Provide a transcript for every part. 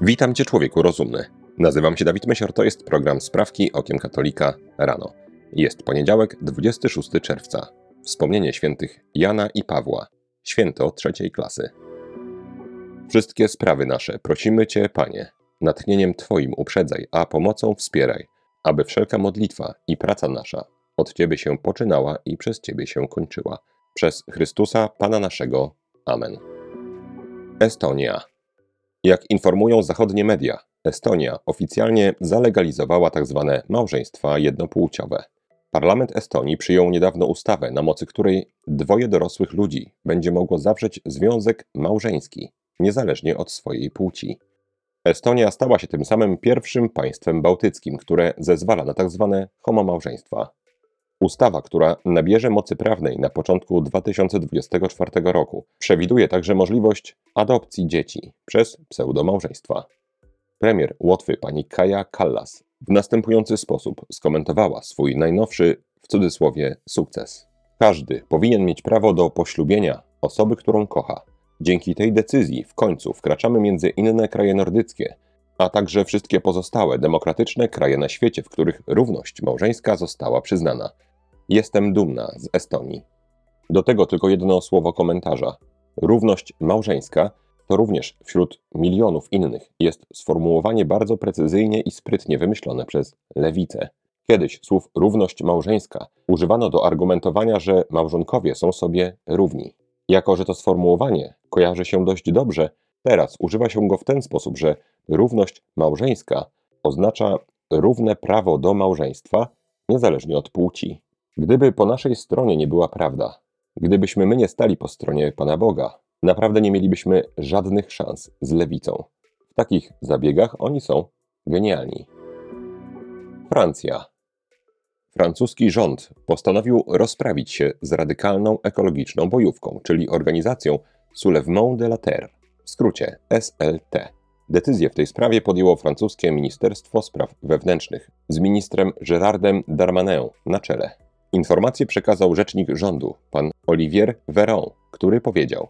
Witam Cię, człowieku rozumny. Nazywam się Dawid Mysior, to jest program Sprawki Okiem Katolika rano. Jest poniedziałek, 26 czerwca. Wspomnienie świętych Jana i Pawła, święto trzeciej klasy. Wszystkie sprawy nasze prosimy Cię, Panie, natchnieniem Twoim uprzedzaj, a pomocą wspieraj, aby wszelka modlitwa i praca nasza od Ciebie się poczynała i przez Ciebie się kończyła. Przez Chrystusa, Pana naszego. Amen. Estonia. Jak informują zachodnie media, Estonia oficjalnie zalegalizowała tzw. małżeństwa jednopłciowe. Parlament Estonii przyjął niedawno ustawę, na mocy której dwoje dorosłych ludzi będzie mogło zawrzeć związek małżeński, niezależnie od swojej płci. Estonia stała się tym samym pierwszym państwem bałtyckim, które zezwala na tzw. homomałżeństwa. Ustawa, która nabierze mocy prawnej na początku 2024 roku, przewiduje także możliwość adopcji dzieci przez pseudomałżeństwa. Premier Łotwy pani Kaja Kallas w następujący sposób skomentowała swój najnowszy, w cudzysłowie, sukces. Każdy powinien mieć prawo do poślubienia osoby, którą kocha. Dzięki tej decyzji w końcu wkraczamy między inne kraje nordyckie, a także wszystkie pozostałe demokratyczne kraje na świecie, w których równość małżeńska została przyznana. Jestem dumna z Estonii. Do tego tylko jedno słowo komentarza. Równość małżeńska to również wśród milionów innych jest sformułowanie bardzo precyzyjnie i sprytnie wymyślone przez lewicę. Kiedyś słów równość małżeńska używano do argumentowania, że małżonkowie są sobie równi. Jako, że to sformułowanie kojarzy się dość dobrze, teraz używa się go w ten sposób, że równość małżeńska oznacza równe prawo do małżeństwa niezależnie od płci. Gdyby po naszej stronie nie była prawda, gdybyśmy my nie stali po stronie Pana Boga, naprawdę nie mielibyśmy żadnych szans z lewicą. W takich zabiegach oni są genialni. Francja. Francuski rząd postanowił rozprawić się z radykalną ekologiczną bojówką, czyli organizacją Soulèvement de la Terre, w skrócie SLT. Decyzję w tej sprawie podjęło francuskie Ministerstwo Spraw Wewnętrznych z ministrem Gérardem Darmanin na czele. Informację przekazał rzecznik rządu, pan Olivier Véran, który powiedział: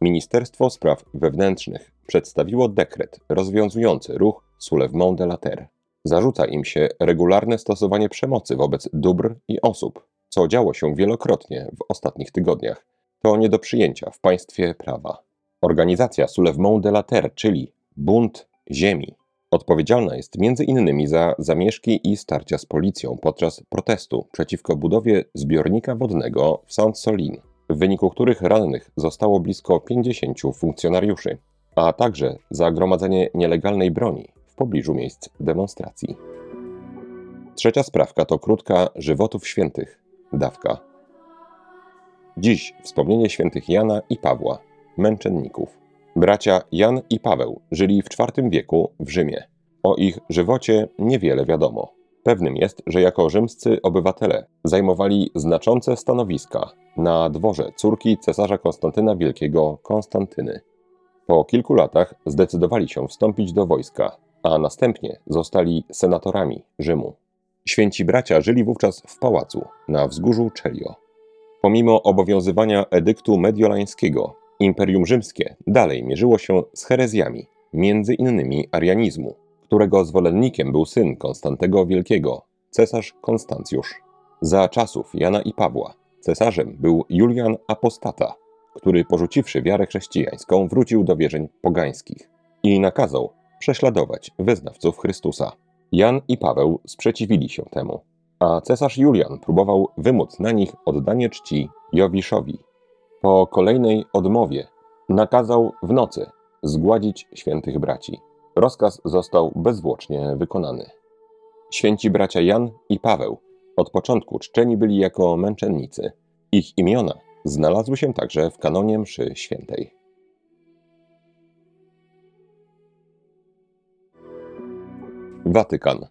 Ministerstwo Spraw Wewnętrznych przedstawiło dekret rozwiązujący ruch Soulèvement de la Terre. Zarzuca im się regularne stosowanie przemocy wobec dóbr i osób, co działo się wielokrotnie w ostatnich tygodniach. To nie do przyjęcia w państwie prawa. Organizacja Soulèvement de la Terre, czyli Bunt Ziemi, Odpowiedzialna jest między innymi za zamieszki i starcia z policją podczas protestu przeciwko budowie zbiornika wodnego w Saint-Solin, w wyniku których rannych zostało blisko 50 funkcjonariuszy, a także za gromadzenie nielegalnej broni w pobliżu miejsc demonstracji. Trzecia sprawka to krótka żywotów świętych, dawka. Dziś wspomnienie świętych Jana i Pawła, męczenników. Bracia Jan i Paweł żyli w IV wieku w Rzymie. O ich żywocie niewiele wiadomo. Pewnym jest, że jako rzymscy obywatele zajmowali znaczące stanowiska na dworze córki cesarza Konstantyna Wielkiego Konstantyny. Po kilku latach zdecydowali się wstąpić do wojska, a następnie zostali senatorami Rzymu. Święci bracia żyli wówczas w pałacu na wzgórzu Czelio. Pomimo obowiązywania edyktu mediolańskiego, Imperium Rzymskie dalej mierzyło się z herezjami, między innymi arianizmu, którego zwolennikiem był syn Konstantego Wielkiego, cesarz Konstancjusz. Za czasów Jana i Pawła cesarzem był Julian Apostata, który porzuciwszy wiarę chrześcijańską wrócił do wierzeń pogańskich i nakazał prześladować wyznawców Chrystusa. Jan i Paweł sprzeciwili się temu, a cesarz Julian próbował wymóc na nich oddanie czci Jowiszowi, po kolejnej odmowie nakazał w nocy zgładzić świętych braci. Rozkaz został bezwłocznie wykonany. Święci bracia Jan i Paweł od początku czczeni byli jako męczennicy. Ich imiona znalazły się także w kanonie mszy świętej. Watykan.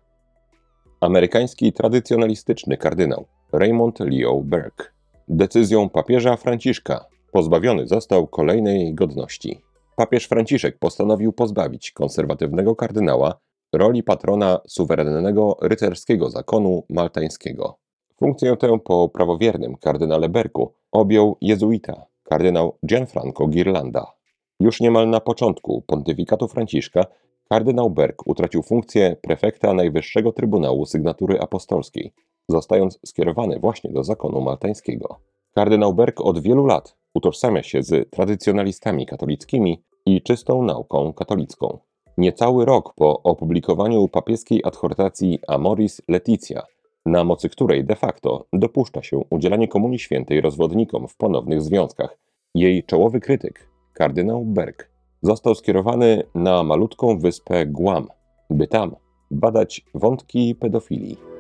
Amerykański tradycjonalistyczny kardynał Raymond Leo Burke Decyzją papieża Franciszka pozbawiony został kolejnej godności. Papież Franciszek postanowił pozbawić konserwatywnego kardynała roli patrona suwerennego rycerskiego zakonu maltańskiego. Funkcję tę po prawowiernym kardynale Berku objął jezuita, kardynał Gianfranco Girlanda. Już niemal na początku pontyfikatu Franciszka Kardynał Berg utracił funkcję prefekta Najwyższego Trybunału Sygnatury Apostolskiej, zostając skierowany właśnie do zakonu maltańskiego. Kardynał Berg od wielu lat utożsamia się z tradycjonalistami katolickimi i czystą nauką katolicką. Niecały rok po opublikowaniu papieskiej adhortacji Amoris Leticia, na mocy której de facto dopuszcza się udzielanie Komunii Świętej rozwodnikom w ponownych związkach, jej czołowy krytyk, kardynał Berg, został skierowany na malutką wyspę Guam, by tam badać wątki pedofilii.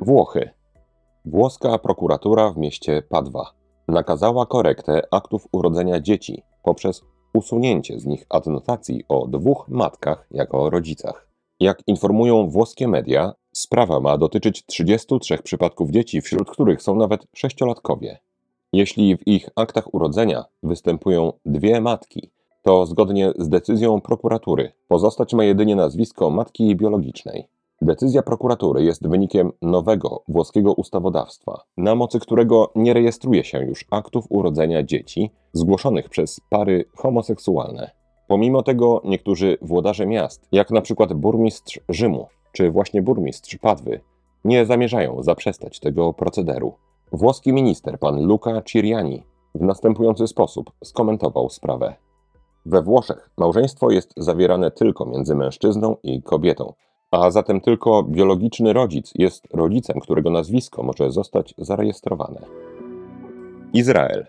Włochy. Włoska prokuratura w mieście Padwa nakazała korektę aktów urodzenia dzieci poprzez usunięcie z nich adnotacji o dwóch matkach jako rodzicach. Jak informują włoskie media, sprawa ma dotyczyć 33 przypadków dzieci, wśród których są nawet sześciolatkowie. Jeśli w ich aktach urodzenia występują dwie matki, to zgodnie z decyzją prokuratury pozostać ma jedynie nazwisko matki biologicznej. Decyzja prokuratury jest wynikiem nowego włoskiego ustawodawstwa, na mocy którego nie rejestruje się już aktów urodzenia dzieci zgłoszonych przez pary homoseksualne. Pomimo tego niektórzy włodarze miast, jak na przykład burmistrz Rzymu, czy właśnie burmistrz Padwy, nie zamierzają zaprzestać tego procederu. Włoski minister pan Luca Ciriani w następujący sposób skomentował sprawę. We Włoszech małżeństwo jest zawierane tylko między mężczyzną i kobietą, a zatem tylko biologiczny rodzic jest rodzicem, którego nazwisko może zostać zarejestrowane. Izrael.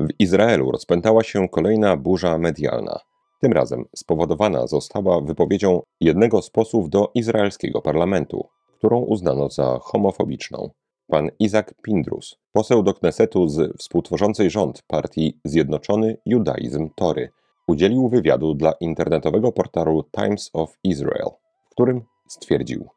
W Izraelu rozpętała się kolejna burza medialna. Tym razem spowodowana została wypowiedzią jednego z posłów do izraelskiego parlamentu, którą uznano za homofobiczną. Pan Izak Pindrus, poseł do Knesetu z współtworzącej rząd partii Zjednoczony Judaizm Tory, udzielił wywiadu dla internetowego portalu Times of Israel którym stwierdził: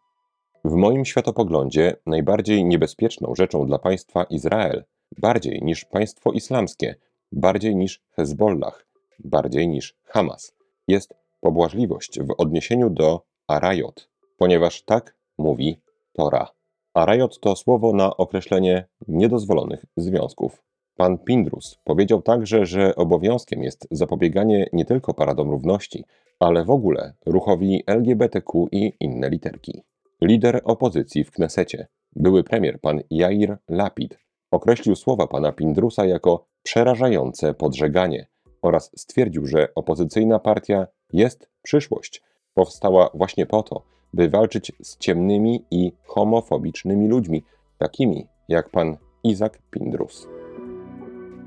W moim światopoglądzie najbardziej niebezpieczną rzeczą dla państwa Izrael, bardziej niż państwo islamskie, bardziej niż Hezbollah, bardziej niż Hamas, jest pobłażliwość w odniesieniu do Arajot, ponieważ tak mówi Tora. Arajot to słowo na określenie niedozwolonych związków. Pan Pindrus powiedział także, że obowiązkiem jest zapobieganie nie tylko paradom równości, ale w ogóle ruchowi LGBTQ i inne literki. Lider opozycji w Knesecie, były premier pan Jair Lapid, określił słowa pana Pindrusa jako przerażające podżeganie oraz stwierdził, że opozycyjna partia jest przyszłość. Powstała właśnie po to, by walczyć z ciemnymi i homofobicznymi ludźmi, takimi jak pan Izak Pindrus.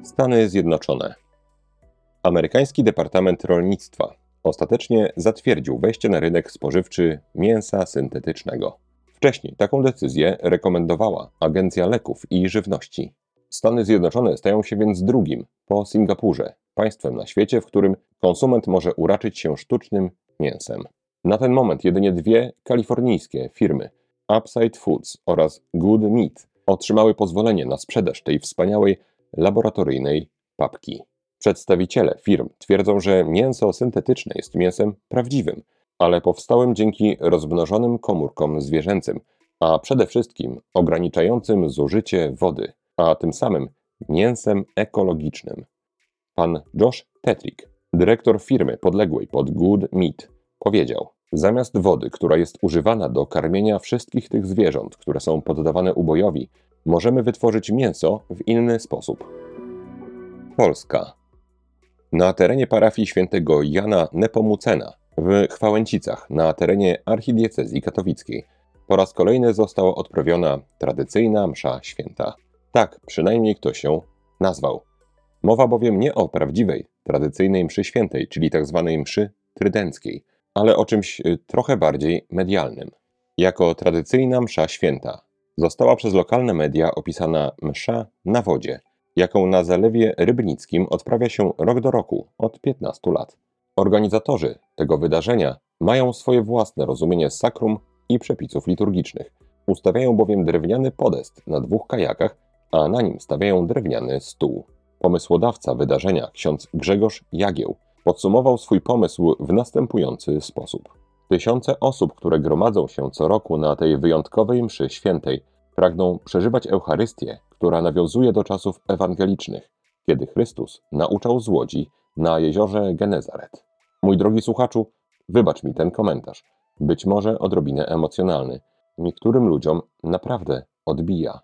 Stany Zjednoczone. Amerykański Departament Rolnictwa ostatecznie zatwierdził wejście na rynek spożywczy mięsa syntetycznego. Wcześniej taką decyzję rekomendowała Agencja Leków i Żywności. Stany Zjednoczone stają się więc drugim, po Singapurze, państwem na świecie, w którym konsument może uraczyć się sztucznym mięsem. Na ten moment jedynie dwie kalifornijskie firmy, Upside Foods oraz Good Meat, otrzymały pozwolenie na sprzedaż tej wspaniałej laboratoryjnej papki. Przedstawiciele firm twierdzą, że mięso syntetyczne jest mięsem prawdziwym, ale powstałym dzięki rozmnożonym komórkom zwierzęcym, a przede wszystkim ograniczającym zużycie wody, a tym samym mięsem ekologicznym. Pan Josh Tetrick, dyrektor firmy podległej pod Good Meat, powiedział: Zamiast wody, która jest używana do karmienia wszystkich tych zwierząt, które są poddawane ubojowi, możemy wytworzyć mięso w inny sposób. Polska na terenie parafii świętego Jana Nepomucena w Chwałęcicach na terenie archidiecezji katowickiej po raz kolejny została odprawiona tradycyjna msza święta. Tak przynajmniej ktoś ją nazwał. Mowa bowiem nie o prawdziwej, tradycyjnej mszy świętej, czyli tzw. Tak mszy trydenckiej, ale o czymś y, trochę bardziej medialnym. Jako tradycyjna msza święta została przez lokalne media opisana msza na wodzie – jaką na Zalewie Rybnickim odprawia się rok do roku od 15 lat. Organizatorzy tego wydarzenia mają swoje własne rozumienie sakrum i przepisów liturgicznych. Ustawiają bowiem drewniany podest na dwóch kajakach, a na nim stawiają drewniany stół. Pomysłodawca wydarzenia, ksiądz Grzegorz Jagieł, podsumował swój pomysł w następujący sposób. Tysiące osób, które gromadzą się co roku na tej wyjątkowej mszy świętej, pragną przeżywać Eucharystię która nawiązuje do czasów ewangelicznych, kiedy Chrystus nauczał z łodzi na jeziorze Genezaret. Mój drogi słuchaczu, Wybacz mi ten komentarz. Być może odrobinę emocjonalny. Niektórym ludziom naprawdę odbija.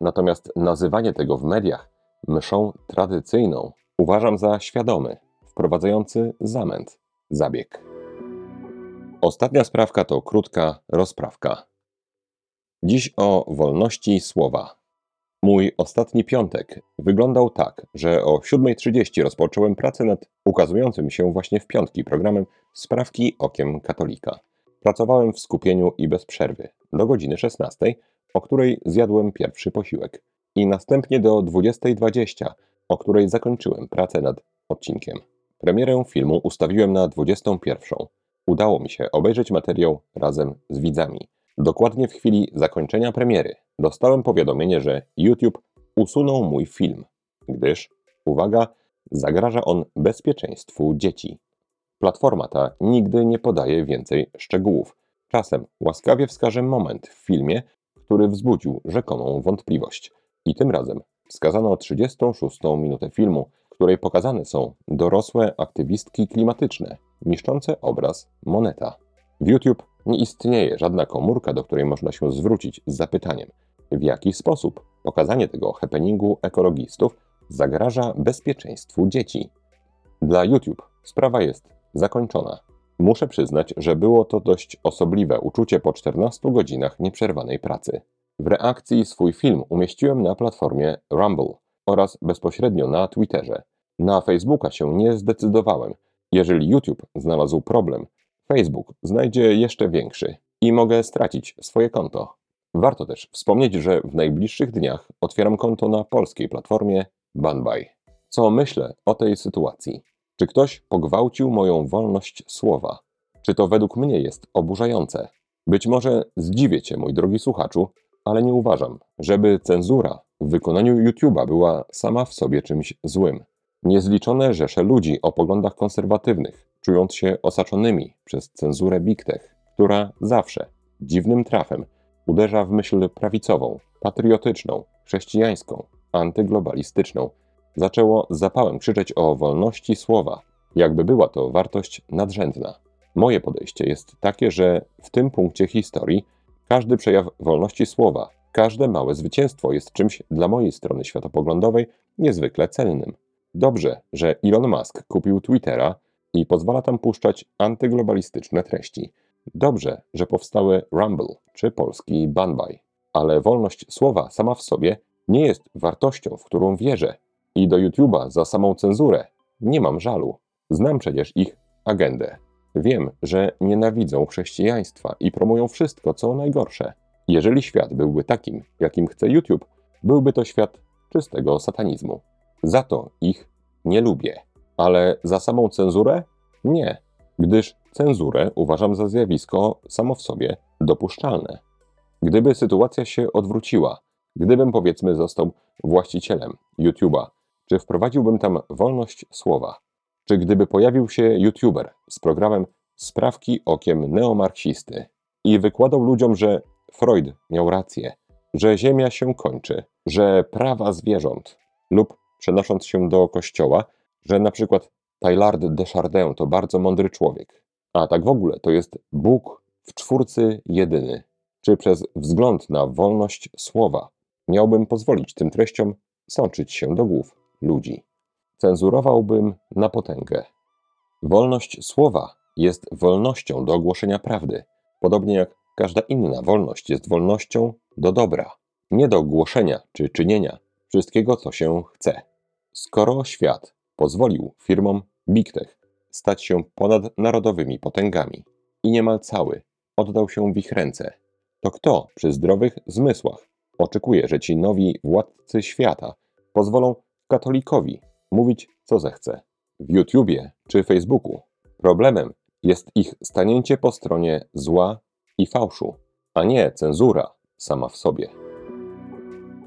Natomiast nazywanie tego w mediach myszą tradycyjną uważam za świadomy, wprowadzający zamęt, zabieg. Ostatnia sprawka to krótka rozprawka. Dziś o wolności słowa. Mój ostatni piątek wyglądał tak, że o 7.30 rozpocząłem pracę nad ukazującym się właśnie w piątki programem Sprawki Okiem Katolika. Pracowałem w skupieniu i bez przerwy do godziny 16, o której zjadłem pierwszy posiłek, i następnie do 20.20, o której zakończyłem pracę nad odcinkiem. Premierę filmu ustawiłem na 21. Udało mi się obejrzeć materiał razem z widzami. Dokładnie w chwili zakończenia premiery dostałem powiadomienie, że YouTube usunął mój film, gdyż, uwaga, zagraża on bezpieczeństwu dzieci. Platforma ta nigdy nie podaje więcej szczegółów. Czasem łaskawie wskaże moment w filmie, który wzbudził rzekomą wątpliwość. I tym razem wskazano 36 minutę filmu, której pokazane są dorosłe aktywistki klimatyczne, niszczące obraz Moneta. W YouTube nie istnieje żadna komórka, do której można się zwrócić z zapytaniem, w jaki sposób pokazanie tego happeningu ekologistów zagraża bezpieczeństwu dzieci. Dla YouTube sprawa jest zakończona. Muszę przyznać, że było to dość osobliwe uczucie po 14 godzinach nieprzerwanej pracy. W reakcji swój film umieściłem na platformie Rumble oraz bezpośrednio na Twitterze. Na Facebooka się nie zdecydowałem. Jeżeli YouTube znalazł problem, Facebook znajdzie jeszcze większy i mogę stracić swoje konto. Warto też wspomnieć, że w najbliższych dniach otwieram konto na polskiej platformie Banbay. Co myślę o tej sytuacji? Czy ktoś pogwałcił moją wolność słowa? Czy to według mnie jest oburzające? Być może zdziwię cię, mój drogi słuchaczu, ale nie uważam, żeby cenzura w wykonaniu YouTube'a była sama w sobie czymś złym. Niezliczone rzesze ludzi o poglądach konserwatywnych, czując się osaczonymi przez cenzurę Big Tech, która zawsze, dziwnym trafem, uderza w myśl prawicową, patriotyczną, chrześcijańską, antyglobalistyczną, zaczęło zapałem krzyczeć o wolności słowa, jakby była to wartość nadrzędna. Moje podejście jest takie, że w tym punkcie historii każdy przejaw wolności słowa, każde małe zwycięstwo jest czymś dla mojej strony światopoglądowej niezwykle cennym. Dobrze, że Elon Musk kupił Twittera i pozwala tam puszczać antyglobalistyczne treści. Dobrze, że powstały Rumble czy polski Banbay. Ale wolność słowa sama w sobie nie jest wartością, w którą wierzę. I do YouTube'a za samą cenzurę nie mam żalu. Znam przecież ich agendę. Wiem, że nienawidzą chrześcijaństwa i promują wszystko, co najgorsze. Jeżeli świat byłby takim, jakim chce YouTube, byłby to świat czystego satanizmu. Za to ich nie lubię. Ale za samą cenzurę? Nie, gdyż cenzurę uważam za zjawisko samo w sobie dopuszczalne. Gdyby sytuacja się odwróciła, gdybym powiedzmy został właścicielem YouTube'a, czy wprowadziłbym tam wolność słowa? Czy gdyby pojawił się YouTuber z programem Sprawki okiem neomarksisty i wykładał ludziom, że Freud miał rację, że Ziemia się kończy, że prawa zwierząt, lub przenosząc się do kościoła, że na przykład Taillard de Chardin to bardzo mądry człowiek, a tak w ogóle to jest Bóg w czwórcy jedyny. Czy przez wzgląd na wolność słowa miałbym pozwolić tym treściom sączyć się do głów ludzi? Cenzurowałbym na potęgę. Wolność słowa jest wolnością do ogłoszenia prawdy, podobnie jak każda inna wolność jest wolnością do dobra, nie do głoszenia czy czynienia wszystkiego, co się chce. Skoro świat pozwolił firmom Big Tech stać się ponadnarodowymi potęgami i niemal cały oddał się w ich ręce, to kto przy zdrowych zmysłach oczekuje, że ci nowi władcy świata pozwolą katolikowi mówić co zechce w YouTubie czy Facebooku? Problemem jest ich stanięcie po stronie zła i fałszu, a nie cenzura sama w sobie.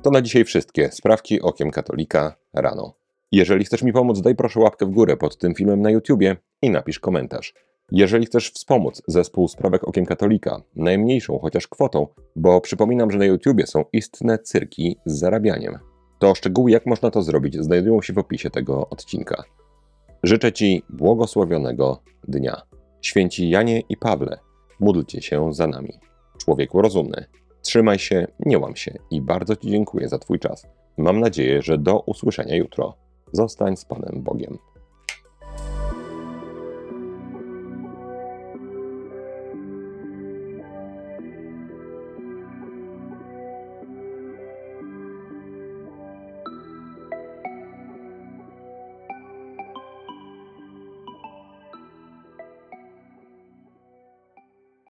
To na dzisiaj wszystkie sprawki okiem katolika rano. Jeżeli chcesz mi pomóc, daj proszę łapkę w górę pod tym filmem na YouTubie i napisz komentarz. Jeżeli chcesz wspomóc zespół Sprawek Okiem Katolika, najmniejszą chociaż kwotą, bo przypominam, że na YouTubie są istne cyrki z zarabianiem, to szczegóły jak można to zrobić znajdują się w opisie tego odcinka. Życzę Ci błogosławionego dnia. Święci Janie i Pawle, módlcie się za nami. Człowieku rozumny, trzymaj się, nie łam się i bardzo Ci dziękuję za Twój czas. Mam nadzieję, że do usłyszenia jutro. Zostań z Panem Bogiem.